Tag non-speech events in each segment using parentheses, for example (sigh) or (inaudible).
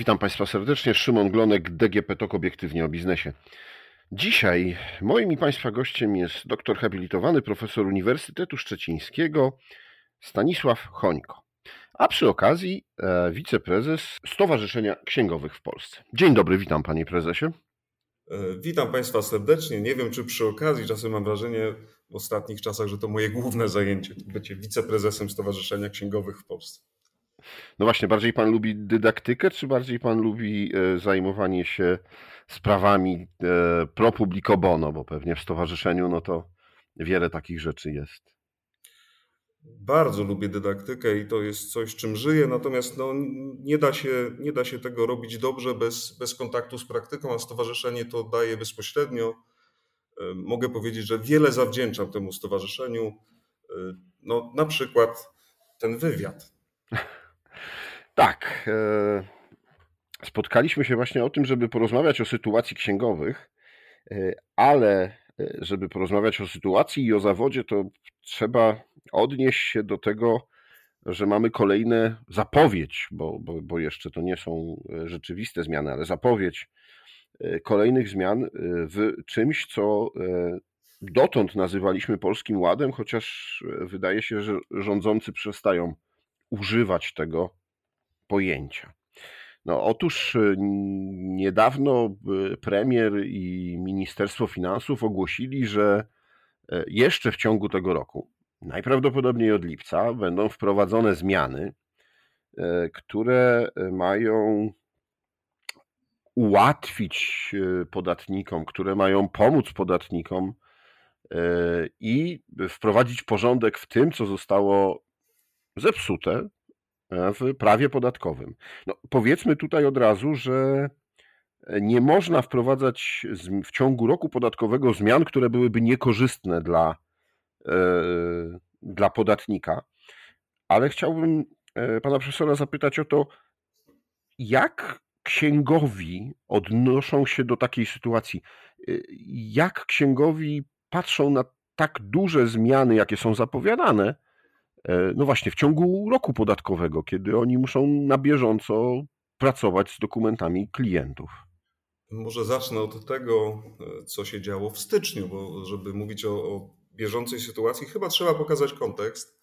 Witam Państwa serdecznie. Szymon Glonek, DGP TOK Obiektywnie o Biznesie. Dzisiaj moim i Państwa gościem jest doktor habilitowany, profesor Uniwersytetu Szczecińskiego Stanisław Chońko, a przy okazji e, wiceprezes Stowarzyszenia Księgowych w Polsce. Dzień dobry, witam Panie Prezesie. E, witam Państwa serdecznie. Nie wiem, czy przy okazji, czasem mam wrażenie w ostatnich czasach, że to moje główne zajęcie, bycie wiceprezesem Stowarzyszenia Księgowych w Polsce. No właśnie, bardziej pan lubi dydaktykę, czy bardziej pan lubi e, zajmowanie się sprawami e, pro publico bono, bo pewnie w stowarzyszeniu no to wiele takich rzeczy jest. Bardzo lubię dydaktykę i to jest coś, czym żyję, natomiast no, nie, da się, nie da się tego robić dobrze bez, bez kontaktu z praktyką, a stowarzyszenie to daje bezpośrednio. E, mogę powiedzieć, że wiele zawdzięczam temu stowarzyszeniu. No, na przykład ten wywiad. (laughs) Tak. E, spotkaliśmy się właśnie o tym, żeby porozmawiać o sytuacji księgowych, e, ale e, żeby porozmawiać o sytuacji i o zawodzie, to trzeba odnieść się do tego, że mamy kolejne zapowiedź, bo, bo, bo jeszcze to nie są rzeczywiste zmiany, ale zapowiedź kolejnych zmian w czymś, co dotąd nazywaliśmy Polskim Ładem, chociaż wydaje się, że rządzący przestają używać tego pojęcia. No, otóż y, niedawno y, premier i Ministerstwo Finansów ogłosili, że e, jeszcze w ciągu tego roku, najprawdopodobniej od lipca, będą wprowadzone zmiany, e, które mają ułatwić e, podatnikom, które mają pomóc podatnikom i wprowadzić porządek w tym, co zostało zepsute w prawie podatkowym. No, powiedzmy tutaj od razu, że nie można wprowadzać w ciągu roku podatkowego zmian, które byłyby niekorzystne dla, e, dla podatnika. Ale chciałbym e, pana profesora zapytać o to, jak księgowi odnoszą się do takiej sytuacji? E, jak księgowi patrzą na tak duże zmiany, jakie są zapowiadane, no właśnie, w ciągu roku podatkowego, kiedy oni muszą na bieżąco pracować z dokumentami klientów. Może zacznę od tego, e, co się działo w styczniu, bo żeby mówić o, o bieżącej sytuacji, chyba trzeba pokazać kontekst.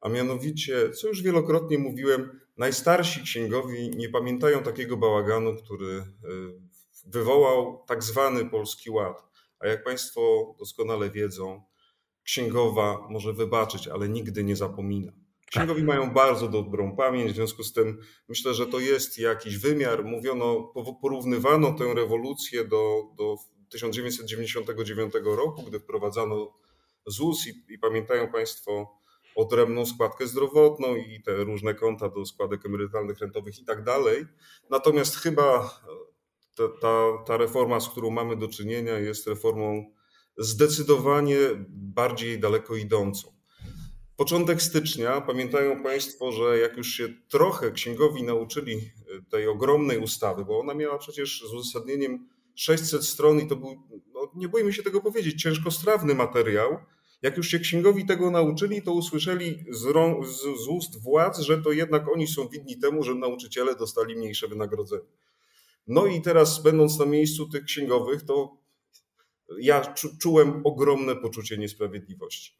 A mianowicie, co już wielokrotnie mówiłem, najstarsi księgowi nie pamiętają takiego bałaganu, który e, wywołał tak zwany Polski Ład. A jak Państwo doskonale wiedzą, księgowa może wybaczyć, ale nigdy nie zapomina. Księgowi mają bardzo dobrą pamięć, w związku z tym myślę, że to jest jakiś wymiar. Mówiono, porównywano tę rewolucję do, do 1999 roku, gdy wprowadzano ZUS i, i pamiętają Państwo odrębną składkę zdrowotną i te różne konta do składek emerytalnych, rentowych i tak dalej. Natomiast chyba ta, ta, ta reforma, z którą mamy do czynienia, jest reformą zdecydowanie bardziej daleko idącą. Początek stycznia, pamiętają Państwo, że jak już się trochę księgowi nauczyli e, tej ogromnej ustawy, bo ona miała przecież z uzasadnieniem 600 stron i to był, no nie boimy się tego powiedzieć, ciężkostrawny materiał. Jak już się księgowi tego nauczyli, to usłyszeli z, z, z ust władz, że to jednak oni są winni temu, że nauczyciele dostali mniejsze wynagrodzenie. No i teraz, będąc na miejscu tych księgowych, to ja czułem ogromne poczucie niesprawiedliwości.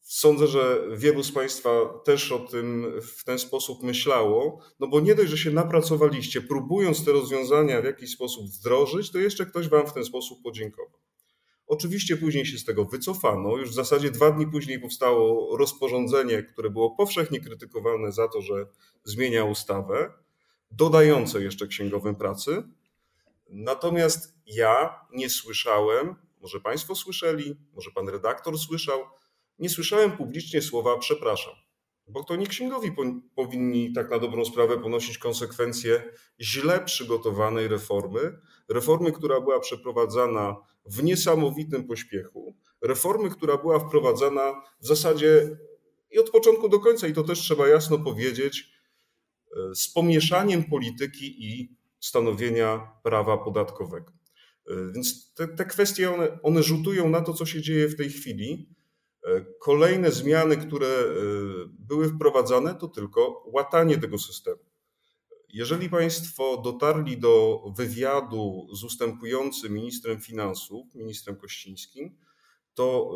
Sądzę, że wielu z Państwa też o tym w ten sposób myślało, no bo nie dość, że się napracowaliście, próbując te rozwiązania w jakiś sposób wdrożyć, to jeszcze ktoś Wam w ten sposób podziękował. Oczywiście później się z tego wycofano. Już w zasadzie dwa dni później powstało rozporządzenie, które było powszechnie krytykowane za to, że zmienia ustawę, dodające jeszcze księgowym pracy. Natomiast ja nie słyszałem, może Państwo słyszeli, może Pan redaktor słyszał, nie słyszałem publicznie słowa przepraszam. Bo to nie księgowi powinni tak na dobrą sprawę ponosić konsekwencje źle przygotowanej reformy. Reformy, która była przeprowadzana w niesamowitym pośpiechu. Reformy, która była wprowadzana w zasadzie i od początku do końca, i to też trzeba jasno powiedzieć, e, z pomieszaniem polityki i stanowienia prawa podatkowego. E, więc te, te kwestie, one, one rzutują na to, co się dzieje w tej chwili. E, kolejne zmiany, które e, były wprowadzane, to tylko łatanie tego systemu. jeżeli Państwo dotarli do wywiadu z ustępującym ministrem finansów, ministrem Kościńskim, to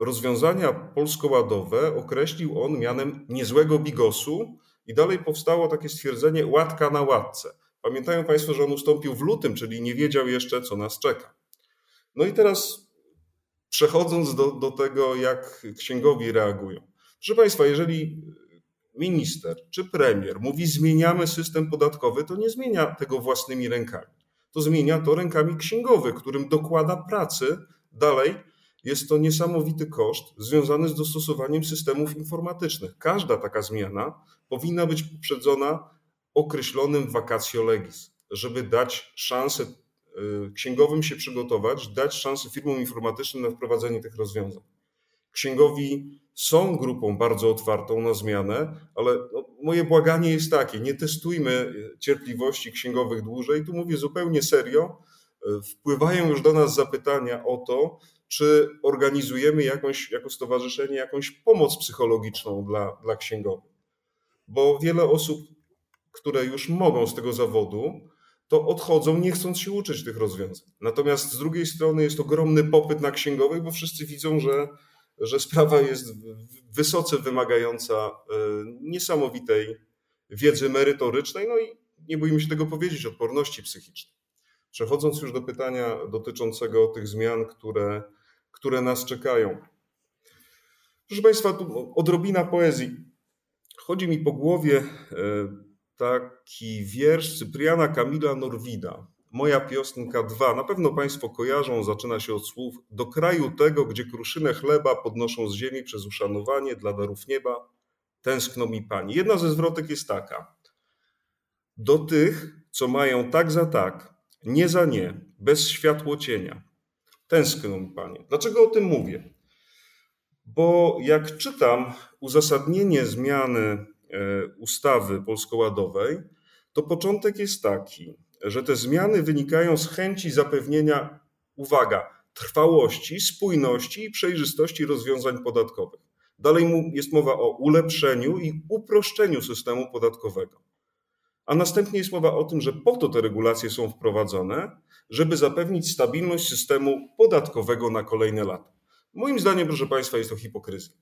rozwiązania polsko-ładowe określił on mianem niezłego bigosu i dalej powstało takie stwierdzenie łatka na łatce. Pamiętają Państwo, że on ustąpił w lutym, czyli nie wiedział jeszcze, co nas czeka. No i teraz przechodząc do, do tego, jak księgowi reagują. Proszę Państwa, jeżeli minister czy premier mówi zmieniamy system podatkowy, to nie zmienia tego własnymi rękami. To zmienia to rękami księgowych, którym dokłada pracy. Dalej jest to niesamowity koszt związany z dostosowaniem systemów informatycznych. Każda taka zmiana powinna być poprzedzona określonym vacatio legis, żeby dać szansę y, księgowym się przygotować, dać szansę firmom informatycznym na wprowadzenie tych rozwiązań. Księgowi są grupą bardzo otwartą na zmianę, ale no, moje błaganie jest takie: nie testujmy cierpliwości księgowych dłużej. Tu mówię zupełnie serio. Wpływają już do nas zapytania o to, czy organizujemy jakąś, jako stowarzyszenie jakąś pomoc psychologiczną dla, dla księgowych. Bo wiele osób, które już mogą z tego zawodu, to odchodzą nie chcąc się uczyć tych rozwiązań. Natomiast z drugiej strony jest ogromny popyt na księgowych, bo wszyscy widzą, że że sprawa jest wysoce wymagająca e, niesamowitej wiedzy merytorycznej, no i nie boimy się tego powiedzieć, odporności psychicznej. Przechodząc już do pytania dotyczącego tych zmian, które, które nas czekają. Proszę Państwa, tu odrobina poezji. Chodzi mi po głowie e, taki wiersz Cypriana Kamila Norwida, Moja piosenka 2. Na pewno Państwo kojarzą, zaczyna się od słów do kraju tego, gdzie kruszynę chleba podnoszą z ziemi przez uszanowanie dla darów nieba, tęskno mi Pani. Jedna ze zwrotek jest taka. Do tych, co mają tak za tak, nie za nie, bez światło cienia. Tęskno mi Panie. Dlaczego o tym mówię? Bo jak czytam uzasadnienie zmiany ustawy polskoładowej, to początek jest taki – że te zmiany wynikają z chęci zapewnienia, uwaga, trwałości, spójności i przejrzystości rozwiązań podatkowych. Dalej jest mowa o ulepszeniu i uproszczeniu systemu podatkowego. A następnie jest mowa o tym, że po to te regulacje są wprowadzone, żeby zapewnić stabilność systemu podatkowego na kolejne lata. Moim zdaniem, proszę Państwa, jest to hipokryzja.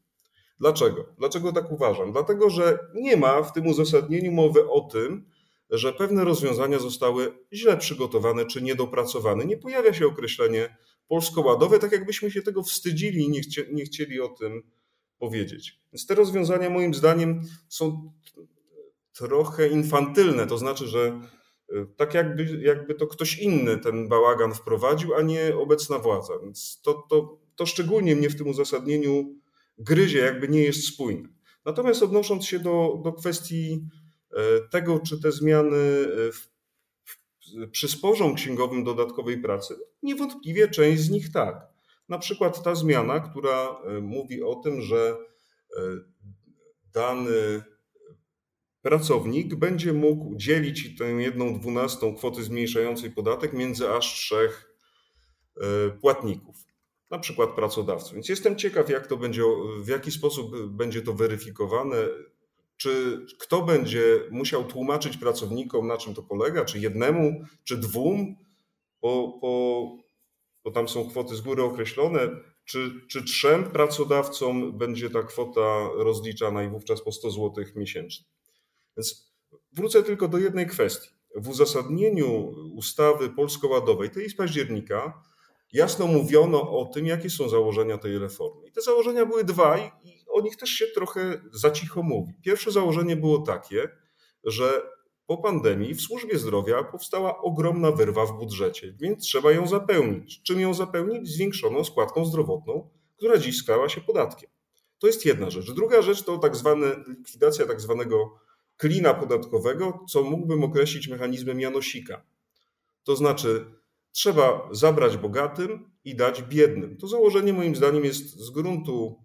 Dlaczego? Dlaczego tak uważam? Dlatego, że nie ma w tym uzasadnieniu mowy o tym, że pewne rozwiązania zostały źle przygotowane czy niedopracowane. Nie pojawia się określenie polsko-ładowe, tak jakbyśmy się tego wstydzili i nie, chcie, nie chcieli o tym powiedzieć. Więc te rozwiązania moim zdaniem są trochę infantylne, to znaczy, że e, tak jakby, jakby to ktoś inny ten bałagan wprowadził, a nie obecna władza. Więc to, to, to szczególnie mnie w tym uzasadnieniu gryzie, jakby nie jest spójne. Natomiast odnosząc się do, do kwestii E, tego, czy te zmiany e, przysporzą księgowym dodatkowej pracy? Niewątpliwie część z nich tak. Na przykład ta zmiana, która e, mówi o tym, że dany pracownik będzie mógł dzielić tę jedną dwunastą kwoty zmniejszającej podatek między aż trzech płatników, na przykład pracodawców. Więc jestem ciekaw, jak to będzie, w jaki sposób będzie to weryfikowane, czy kto będzie musiał tłumaczyć pracownikom, na czym to polega? Czy jednemu, czy dwóm? Bo, bo, bo tam są kwoty z góry określone. Czy, czy trzem pracodawcom będzie ta kwota rozliczana i wówczas po 100 zł miesięcznie? Więc wrócę tylko do jednej kwestii. W uzasadnieniu ustawy polsko-ładowej, tej z października, jasno mówiono o tym, jakie są założenia tej reformy. I te założenia były dwa i o nich też się trochę za cicho mówi. Pierwsze założenie było takie, że po pandemii w służbie zdrowia powstała ogromna wyrwa w budżecie, więc trzeba ją zapełnić. Czym ją zapełnić? Zwiększoną składką zdrowotną, która dziś skrała się podatkiem. To jest jedna rzecz. Druga rzecz to tak zwane likwidacja tak zwanego klina podatkowego, co mógłbym określić mechanizmem Janosika. To znaczy, trzeba zabrać bogatym i dać biednym. To założenie moim zdaniem jest z gruntu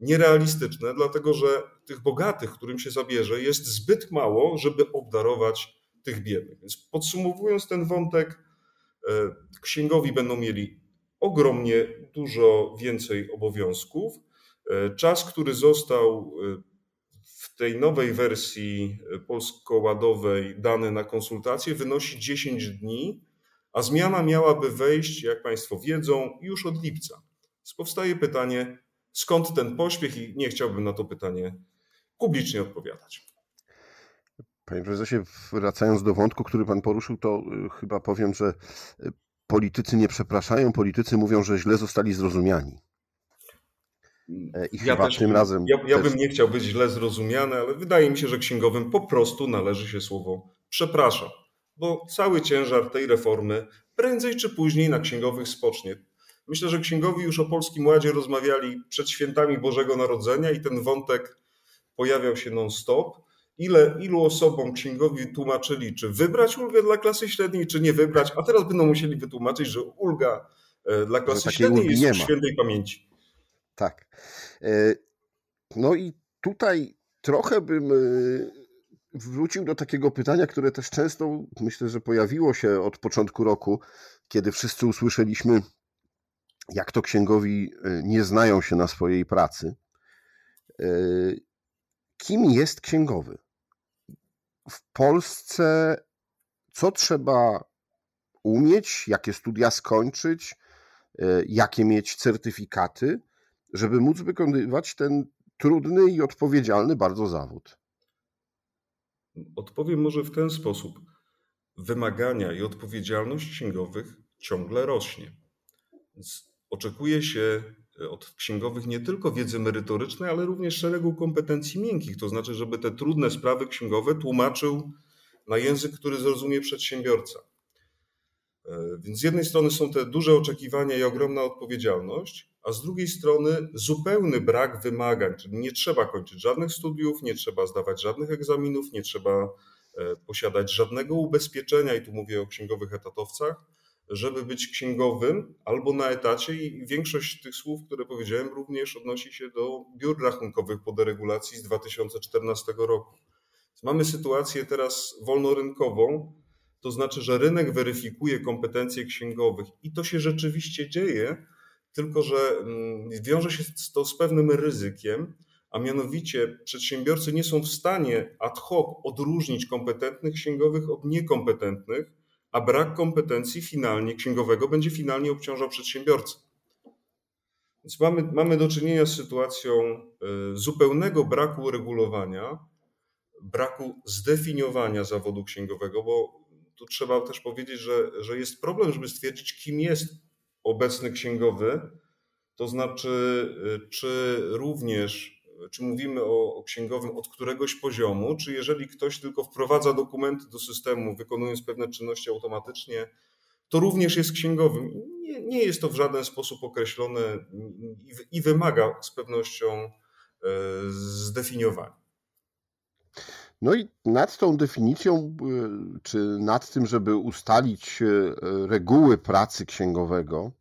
nierealistyczne, dlatego że tych bogatych, którym się zabierze, jest zbyt mało, żeby obdarować tych biednych. Więc podsumowując ten wątek, e, księgowi będą mieli ogromnie dużo więcej obowiązków. E, czas, który został w tej nowej wersji polsko-ładowej dany na konsultacje wynosi 10 dni, a zmiana miałaby wejść, jak Państwo wiedzą, już od lipca. Więc powstaje pytanie, skąd ten pośpiech i nie chciałbym na to pytanie publicznie odpowiadać. Panie prezesie, wracając do wątku, który pan poruszył, to y, chyba powiem, że y, politycy nie przepraszają, politycy mówią, że źle zostali zrozumiani. E, I ja chyba też, tym razem. Ja, ja też... bym nie chciał być źle zrozumiany, ale wydaje mi się, że księgowym po prostu należy się słowo przepraszam, bo cały ciężar tej reformy prędzej czy później na księgowych spocznie. Myślę, że księgowi już o Polskim Ładzie rozmawiali przed świętami Bożego Narodzenia i ten wątek pojawiał się non-stop. Ile, ilu osobom księgowi tłumaczyli, czy wybrać ulgę dla klasy średniej, czy nie wybrać, a teraz będą musieli wytłumaczyć, że ulga e, dla klasy średniej jest w świętej pamięci. Tak. E, no i tutaj trochę bym e, wrócił do takiego pytania, które też często myślę, że pojawiło się od początku roku, kiedy wszyscy usłyszeliśmy, jak to księgowi nie znają się na swojej pracy. Kim jest księgowy? w Polsce co trzeba umieć, jakie studia skończyć, e, jakie mieć certyfikaty, żeby móc wykonywać ten trudny i odpowiedzialny bardzo zawód? Odpowiem może w ten sposób. Wymagania i odpowiedzialność księgowych ciągle rośnie. Oczekuje się E, od księgowych nie tylko wiedzy merytorycznej, ale również szeregu kompetencji miękkich, to znaczy, żeby te trudne sprawy księgowe tłumaczył na język, który zrozumie przedsiębiorca. E, więc z jednej strony są te duże oczekiwania i ogromna odpowiedzialność, a z drugiej strony zupełny brak wymagań, czyli nie trzeba kończyć żadnych studiów, nie trzeba zdawać żadnych egzaminów, nie trzeba e, posiadać żadnego ubezpieczenia, i tu mówię o księgowych etatowcach, żeby być księgowym albo na etacie i większość tych słów, które powiedziałem, również odnosi się do biur rachunkowych po deregulacji z 2014 roku. Mamy sytuację teraz wolnorynkową, to znaczy, że rynek weryfikuje kompetencje księgowych i to się rzeczywiście dzieje, tylko że mm, wiąże się to z pewnym ryzykiem, a mianowicie przedsiębiorcy nie są w stanie ad hoc odróżnić kompetentnych księgowych od niekompetentnych a brak kompetencji finalnie księgowego będzie finalnie obciążał przedsiębiorcę. Więc mamy, mamy do czynienia z sytuacją e, zupełnego braku uregulowania, braku zdefiniowania zawodu księgowego, bo tu trzeba też powiedzieć, że, że jest problem, żeby stwierdzić, kim jest obecny księgowy, to znaczy, e, czy również czy mówimy o, o, księgowym od któregoś poziomu, czy jeżeli ktoś tylko wprowadza dokumenty do systemu, wykonując pewne czynności automatycznie, to również jest księgowym. Nie, nie jest to w żaden sposób określone i, i wymaga z pewnością e, zdefiniowania. No i nad tą definicją, e, czy nad tym, żeby ustalić e, reguły pracy księgowego,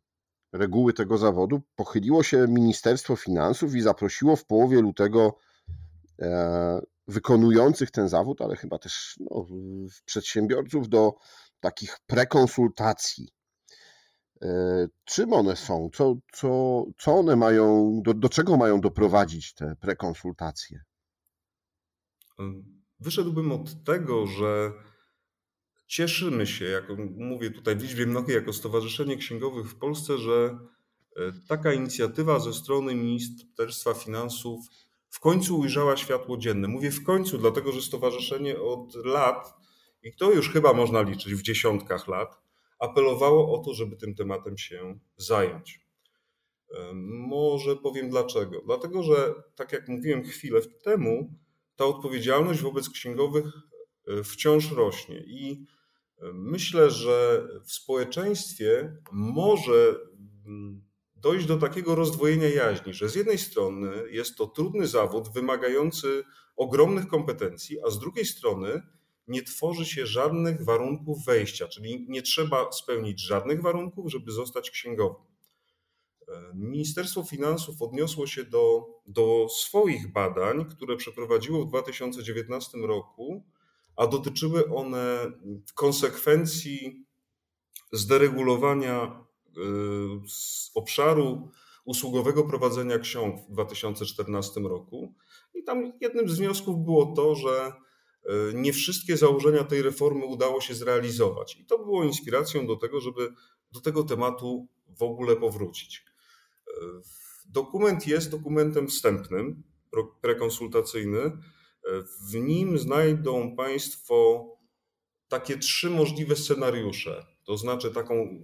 reguły tego zawodu, pochyliło się Ministerstwo Finansów i zaprosiło w połowie lutego e, wykonujących ten zawód, ale chyba też no, przedsiębiorców do takich prekonsultacji. Czym one są? Co, co, co one mają, do, do czego mają doprowadzić te prekonsultacje? Wyszedłbym od tego, że cieszymy się, jak mówię tutaj w liczbie mnogiej, jako Stowarzyszenie Księgowych w Polsce, że e, taka inicjatywa ze strony Ministerstwa Finansów w końcu ujrzała światło dzienne. Mówię w końcu, dlatego że stowarzyszenie od lat, i to już chyba można liczyć w dziesiątkach lat, apelowało o to, żeby tym tematem się zająć. E, może powiem dlaczego. Dlatego, że tak jak mówiłem chwilę temu, ta odpowiedzialność wobec księgowych e, wciąż rośnie i Myślę, że w społeczeństwie może mm, dojść do takiego rozdwojenia jaźni, że z jednej strony jest to trudny zawód wymagający ogromnych kompetencji, a z drugiej strony nie tworzy się żadnych warunków wejścia, czyli nie trzeba spełnić żadnych warunków, żeby zostać księgowym. Ministerstwo Finansów odniosło się do, do swoich badań, które przeprowadziło w 2019 roku a dotyczyły one konsekwencji zderegulowania y, z obszaru usługowego prowadzenia ksiąg w 2014 roku I tam jednym z wniosków było to, że nie wszystkie założenia tej reformy udało się zrealizować. I to było inspiracją do tego, żeby do tego tematu w ogóle powrócić. Dokument jest dokumentem wstępnym, prekonsultacyjny. W nim znajdą Państwo takie trzy możliwe scenariusze. To znaczy, taką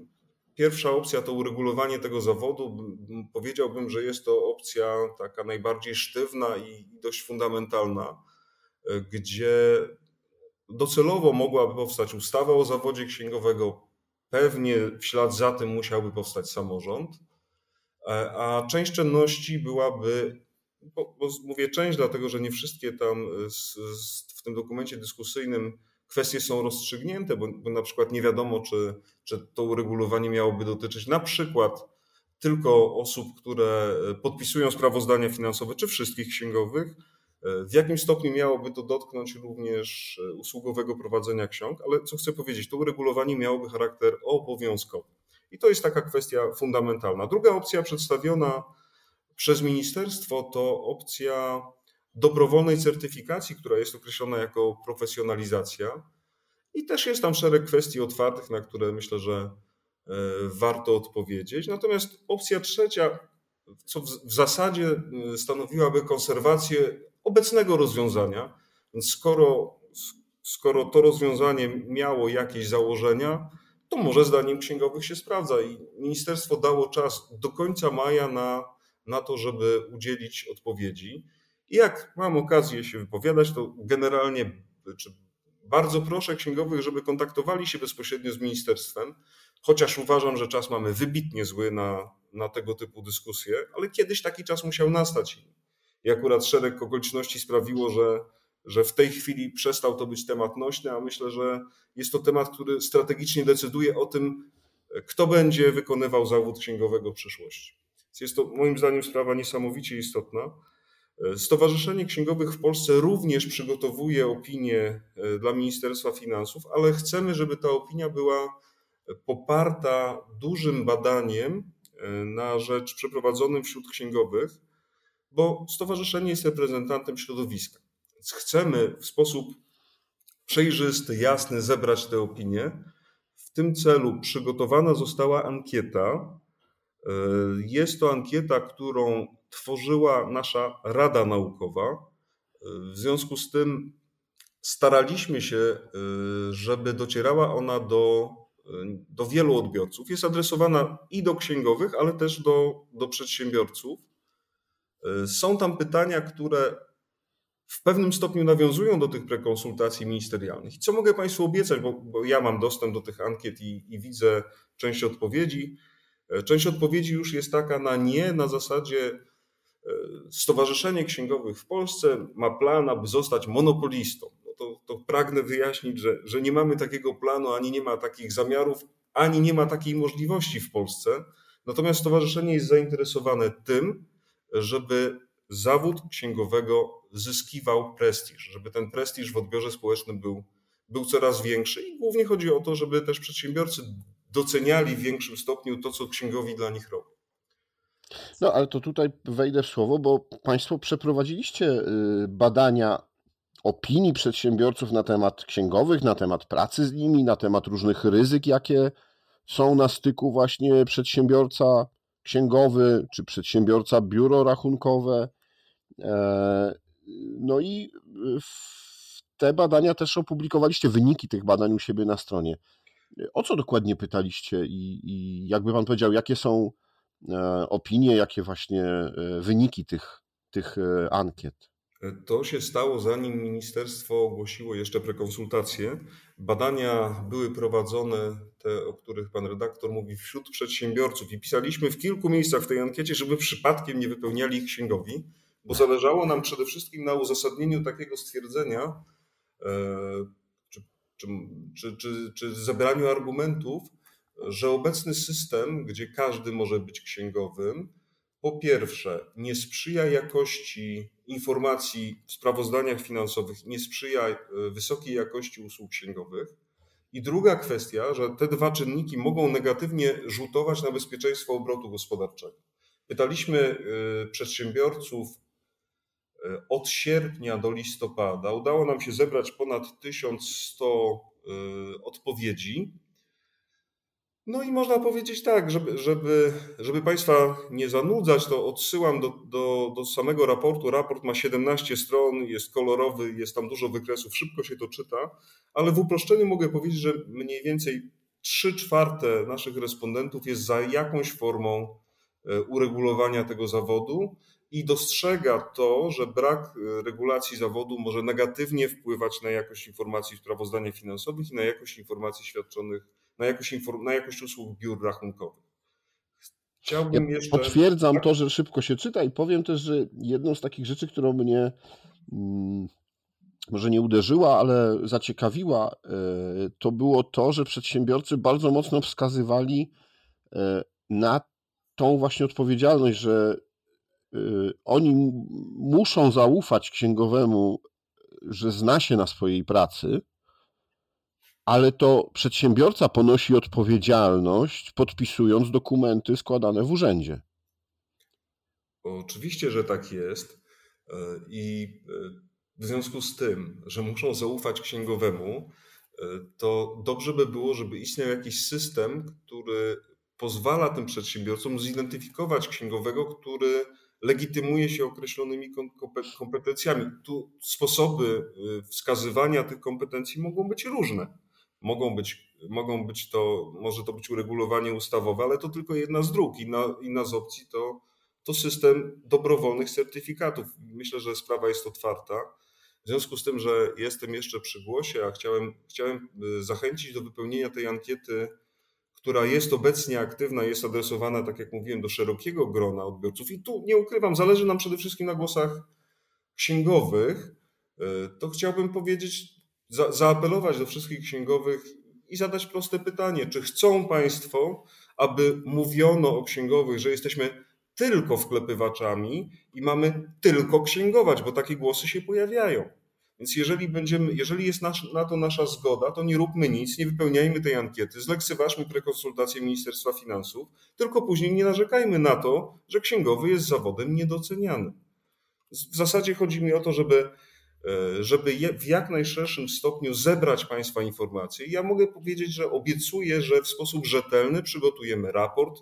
pierwsza opcja to uregulowanie tego zawodu. Powiedziałbym, że jest to opcja taka najbardziej sztywna i dość fundamentalna, gdzie docelowo mogłaby powstać ustawa o zawodzie księgowego. Pewnie w ślad za tym musiałby powstać samorząd, a część czynności byłaby bo, bo mówię część, dlatego że nie wszystkie tam z, z, w tym dokumencie dyskusyjnym kwestie są rozstrzygnięte, bo, bo, na przykład nie wiadomo, czy, czy to uregulowanie miałoby dotyczyć na przykład tylko osób, które podpisują sprawozdania finansowe, czy wszystkich księgowych. W jakim stopniu miałoby to dotknąć również usługowego prowadzenia ksiąg, ale co chcę powiedzieć, to uregulowanie miałoby charakter obowiązkowy. I to jest taka kwestia fundamentalna. Druga opcja przedstawiona przez ministerstwo to opcja dobrowolnej certyfikacji, która jest określona jako profesjonalizacja. I też jest tam szereg kwestii otwartych, na które myślę, że e, warto odpowiedzieć. Natomiast opcja trzecia, co w zasadzie e, stanowiłaby konserwację obecnego rozwiązania, więc skoro, skoro to rozwiązanie miało jakieś założenia, to może zdaniem księgowych się sprawdza i ministerstwo dało czas do końca maja na na to, żeby udzielić odpowiedzi. I jak mam okazję się wypowiadać, to generalnie czy bardzo proszę księgowych, żeby kontaktowali się bezpośrednio z ministerstwem, chociaż uważam, że czas mamy wybitnie zły na, na tego typu dyskusje, ale kiedyś taki czas musiał nastać. I akurat szereg okoliczności sprawiło, że, że w tej chwili przestał to być temat nośny, a myślę, że jest to temat, który strategicznie decyduje o tym, kto będzie wykonywał zawód księgowego w przyszłości. Jest to moim zdaniem sprawa niesamowicie istotna. Stowarzyszenie Księgowych w Polsce również przygotowuje opinię e, dla Ministerstwa Finansów, ale chcemy, żeby ta opinia była poparta dużym badaniem e, na rzecz przeprowadzonym wśród księgowych, bo stowarzyszenie jest reprezentantem środowiska. Chcemy w sposób przejrzysty, jasny zebrać tę opinię. W tym celu przygotowana została ankieta, E, jest to ankieta, którą tworzyła nasza Rada Naukowa. E, w związku z tym staraliśmy się, e, żeby docierała ona do, do wielu odbiorców. Jest adresowana i do księgowych, ale też do, do przedsiębiorców. Są tam pytania, które w pewnym stopniu nawiązują do tych prekonsultacji ministerialnych. Co mogę Państwu obiecać, bo, bo ja mam dostęp do tych ankiet i, i widzę część odpowiedzi. Część odpowiedzi już jest taka na nie, na zasadzie e, Stowarzyszenie Księgowych w Polsce ma plan, aby zostać monopolistą. No to, to pragnę wyjaśnić, że, że nie mamy takiego planu, ani nie ma takich zamiarów, ani nie ma takiej możliwości w Polsce. Natomiast stowarzyszenie jest zainteresowane tym, żeby zawód księgowego zyskiwał prestiż, żeby ten prestiż w odbiorze społecznym był, był coraz większy i głównie chodzi o to, żeby też przedsiębiorcy doceniali w większym stopniu to, co księgowi dla nich robi. No ale to tutaj wejdę w słowo, bo Państwo przeprowadziliście y, badania opinii przedsiębiorców na temat księgowych, na temat pracy z nimi, na temat różnych ryzyk, jakie są na styku właśnie przedsiębiorca księgowy czy przedsiębiorca biuro rachunkowe. E, no i te badania też opublikowaliście, wyniki tych badań u siebie na stronie. O co dokładnie pytaliście i, i jakby Pan powiedział, jakie są e, opinie, jakie właśnie e, wyniki tych, tych ankiet? To się stało zanim ministerstwo ogłosiło jeszcze prekonsultacje. Badania były prowadzone, te, o których pan redaktor mówi, wśród przedsiębiorców i pisaliśmy w kilku miejscach w tej ankiecie, żeby przypadkiem nie wypełniali ich księgowi, bo zależało nam przede wszystkim na uzasadnieniu takiego stwierdzenia, czy, czy, czy, czy zebraniu argumentów, że obecny system, gdzie każdy może być księgowym, po pierwsze, nie sprzyja jakości informacji w sprawozdaniach finansowych, nie sprzyja e, wysokiej jakości usług księgowych. I druga kwestia, że te dwa czynniki mogą negatywnie rzutować na bezpieczeństwo obrotu gospodarczego. Pytaliśmy e, przedsiębiorców, od sierpnia do listopada udało nam się zebrać ponad 1100 odpowiedzi no i można powiedzieć tak, żeby, żeby, żeby Państwa nie zanudzać, to odsyłam do, do, do samego raportu. Raport ma 17 stron, jest kolorowy, jest tam dużo wykresów, szybko się to czyta, ale w uproszczeniu mogę powiedzieć, że mniej więcej 3 czwarte naszych respondentów jest za jakąś formą e, uregulowania tego zawodu i dostrzega to, że brak e, regulacji zawodu może negatywnie wpływać na jakość informacji w sprawozdaniach finansowych i na jakość informacji świadczonych na jakość, inform- na jakość usług biur rachunkowych. Chciałbym ja jeszcze... Potwierdzam tak? to, że szybko się czyta i powiem też, że jedną z takich rzeczy, którą mnie mm, może nie uderzyła, ale zaciekawiła, e, to było to, że przedsiębiorcy bardzo mocno wskazywali e, na tą właśnie odpowiedzialność, że oni muszą zaufać księgowemu, że zna się na swojej pracy, ale to przedsiębiorca ponosi odpowiedzialność, podpisując dokumenty składane w urzędzie. Oczywiście, że tak jest. E, I e, w związku z tym, że muszą zaufać księgowemu, e, to dobrze by było, żeby istniał jakiś system, który pozwala tym przedsiębiorcom zidentyfikować księgowego, który legitymuje się określonymi kompetencjami. Tu sposoby wskazywania tych kompetencji mogą być różne. Mogą być, mogą być to, może to być uregulowanie ustawowe, ale to tylko jedna z dróg. Inna, inna z opcji to, to system dobrowolnych certyfikatów. Myślę, że sprawa jest otwarta. W związku z tym, że jestem jeszcze przy głosie, a chciałem, chciałem y, zachęcić do wypełnienia tej ankiety, która jest obecnie aktywna, jest adresowana, tak jak mówiłem, do szerokiego grona odbiorców. I tu nie ukrywam, zależy nam przede wszystkim na głosach księgowych. Y, to chciałbym powiedzieć za, zaapelować do wszystkich księgowych i zadać proste pytanie: czy chcą Państwo, aby mówiono o księgowych, że jesteśmy tylko wklepywaczami i mamy tylko księgować, bo takie głosy się pojawiają. Więc jeżeli, będziemy, jeżeli jest nasz, na to nasza zgoda, to nie róbmy nic, nie wypełniajmy tej ankiety, zlekceważmy prekonsultację Ministerstwa Finansów, tylko później nie narzekajmy na to, że księgowy jest zawodem niedocenianym. W zasadzie chodzi mi o to, żeby E, żeby w jak najszerszym stopniu zebrać Państwa informacje. Ja mogę powiedzieć, że obiecuję, że w sposób rzetelny przygotujemy raport,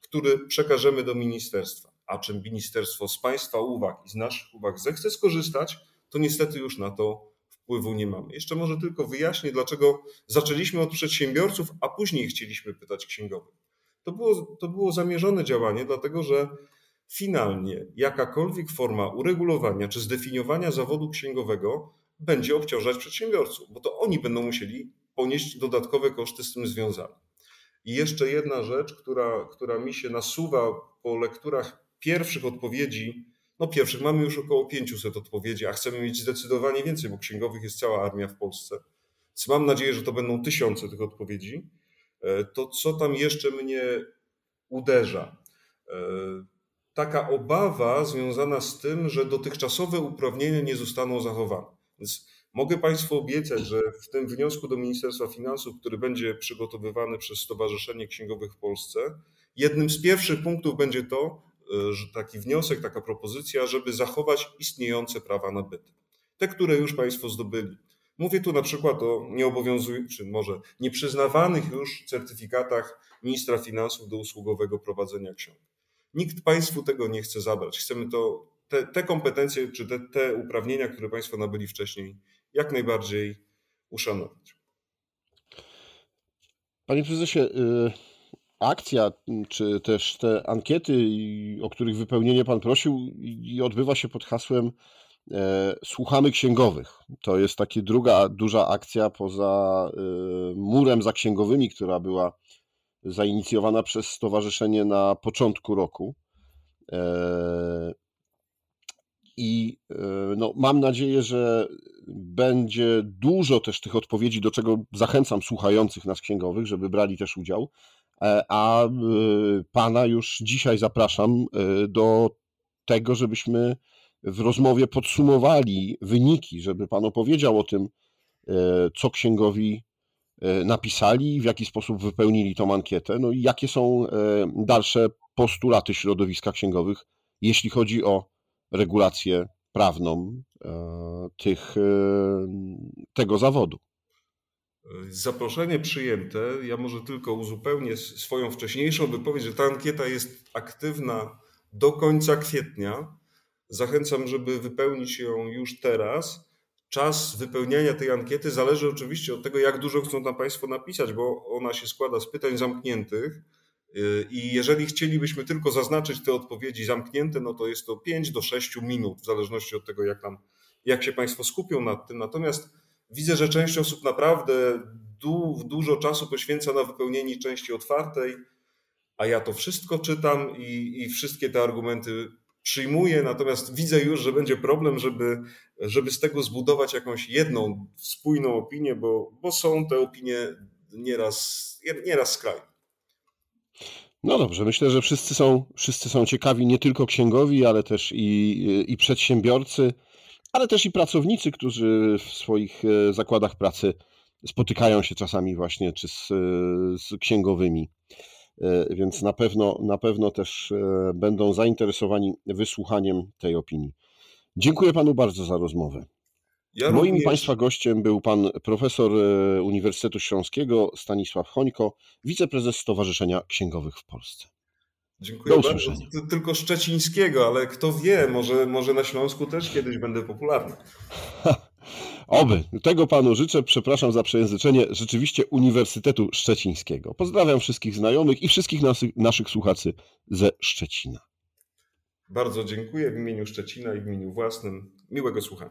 który przekażemy do ministerstwa. A czym ministerstwo z Państwa uwag i z naszych uwag zechce skorzystać, to niestety już na to wpływu nie mamy. Jeszcze może tylko wyjaśnię, dlaczego zaczęliśmy od przedsiębiorców, a później chcieliśmy pytać księgowych. To było, to było zamierzone działanie, dlatego że Finalnie jakakolwiek forma uregulowania czy zdefiniowania zawodu księgowego będzie obciążać przedsiębiorców, bo to oni będą musieli ponieść dodatkowe koszty z tym związane. I jeszcze jedna rzecz, która, która mi się nasuwa po lekturach pierwszych odpowiedzi. No pierwszych mamy już około 500 odpowiedzi, a chcemy mieć zdecydowanie więcej, bo księgowych jest cała armia w Polsce. Więc mam nadzieję, że to będą tysiące tych odpowiedzi. E, to co tam jeszcze mnie uderza? E, taka obawa związana z tym, że dotychczasowe uprawnienia nie zostaną zachowane. Więc mogę Państwu obiecać, że w tym wniosku do Ministerstwa Finansów, który będzie przygotowywany przez Stowarzyszenie Księgowych w Polsce, jednym z pierwszych punktów będzie to, taki wniosek, taka propozycja, żeby zachować istniejące prawa nabyte. Te, które już Państwo zdobyli. Mówię tu na przykład o nieobowiązujących, czy może nieprzyznawanych już certyfikatach ministra finansów do usługowego prowadzenia ksiąg. Nikt Państwu tego nie chce zabrać. Chcemy to, te, te kompetencje czy te, te uprawnienia, które Państwo nabyli wcześniej, jak najbardziej uszanować. Panie prezesie, y, akcja, czy też te ankiety, o których wypełnienie Pan prosił, odbywa się pod hasłem e, Słuchamy księgowych. To jest taka druga duża akcja poza y, murem za księgowymi, która była zainicjowana przez stowarzyszenie na początku roku. E, I e, no, mam nadzieję, że będzie dużo też tych odpowiedzi, do czego zachęcam słuchających nas księgowych, żeby brali też udział. E, a pana już dzisiaj zapraszam do tego, żebyśmy w rozmowie podsumowali wyniki, żeby pan opowiedział o tym, co księgowi napisali, w jaki sposób wypełnili tą ankietę, no i jakie są dalsze postulaty środowiska księgowych, jeśli chodzi o regulację prawną tych, tego zawodu. Zaproszenie przyjęte. Ja może tylko uzupełnię swoją wcześniejszą wypowiedź, że ta ankieta jest aktywna do końca kwietnia. Zachęcam, żeby wypełnić ją już teraz. Czas wypełniania tej ankiety zależy oczywiście od tego, jak dużo chcą tam Państwo napisać, bo ona się składa z pytań zamkniętych. I jeżeli chcielibyśmy tylko zaznaczyć te odpowiedzi zamknięte, no to jest to 5 do 6 minut, w zależności od tego, jak, tam, jak się Państwo skupią nad tym. Natomiast widzę, że część osób naprawdę du, dużo czasu poświęca na wypełnienie części otwartej, a ja to wszystko czytam i, i wszystkie te argumenty przyjmuję, natomiast widzę już, że będzie problem, żeby, żeby z tego zbudować jakąś jedną spójną opinię, bo, bo są te opinie nieraz, nieraz skrajne. No dobrze, myślę, że wszyscy są, wszyscy są ciekawi, nie tylko księgowi, ale też i, i przedsiębiorcy, ale też i pracownicy, którzy w swoich e, zakładach pracy spotykają się czasami właśnie czy z, z księgowymi. E, więc na pewno, na pewno też e, będą zainteresowani wysłuchaniem tej opinii. Dziękuję panu bardzo za rozmowę. Ja Moim również... Państwa gościem był pan profesor e, Uniwersytetu Śląskiego Stanisław Chońko, wiceprezes Stowarzyszenia Księgowych w Polsce. Dziękuję bardzo. Tylko szczecińskiego, ale kto wie, może, może na Śląsku też kiedyś będę popularny. (laughs) Oby. Tego panu życzę. Przepraszam za przejęzyczenie. Rzeczywiście Uniwersytetu Szczecińskiego. Pozdrawiam wszystkich znajomych i wszystkich naszych słuchaczy ze Szczecina. Bardzo dziękuję w imieniu Szczecina i w imieniu własnym. Miłego słuchania.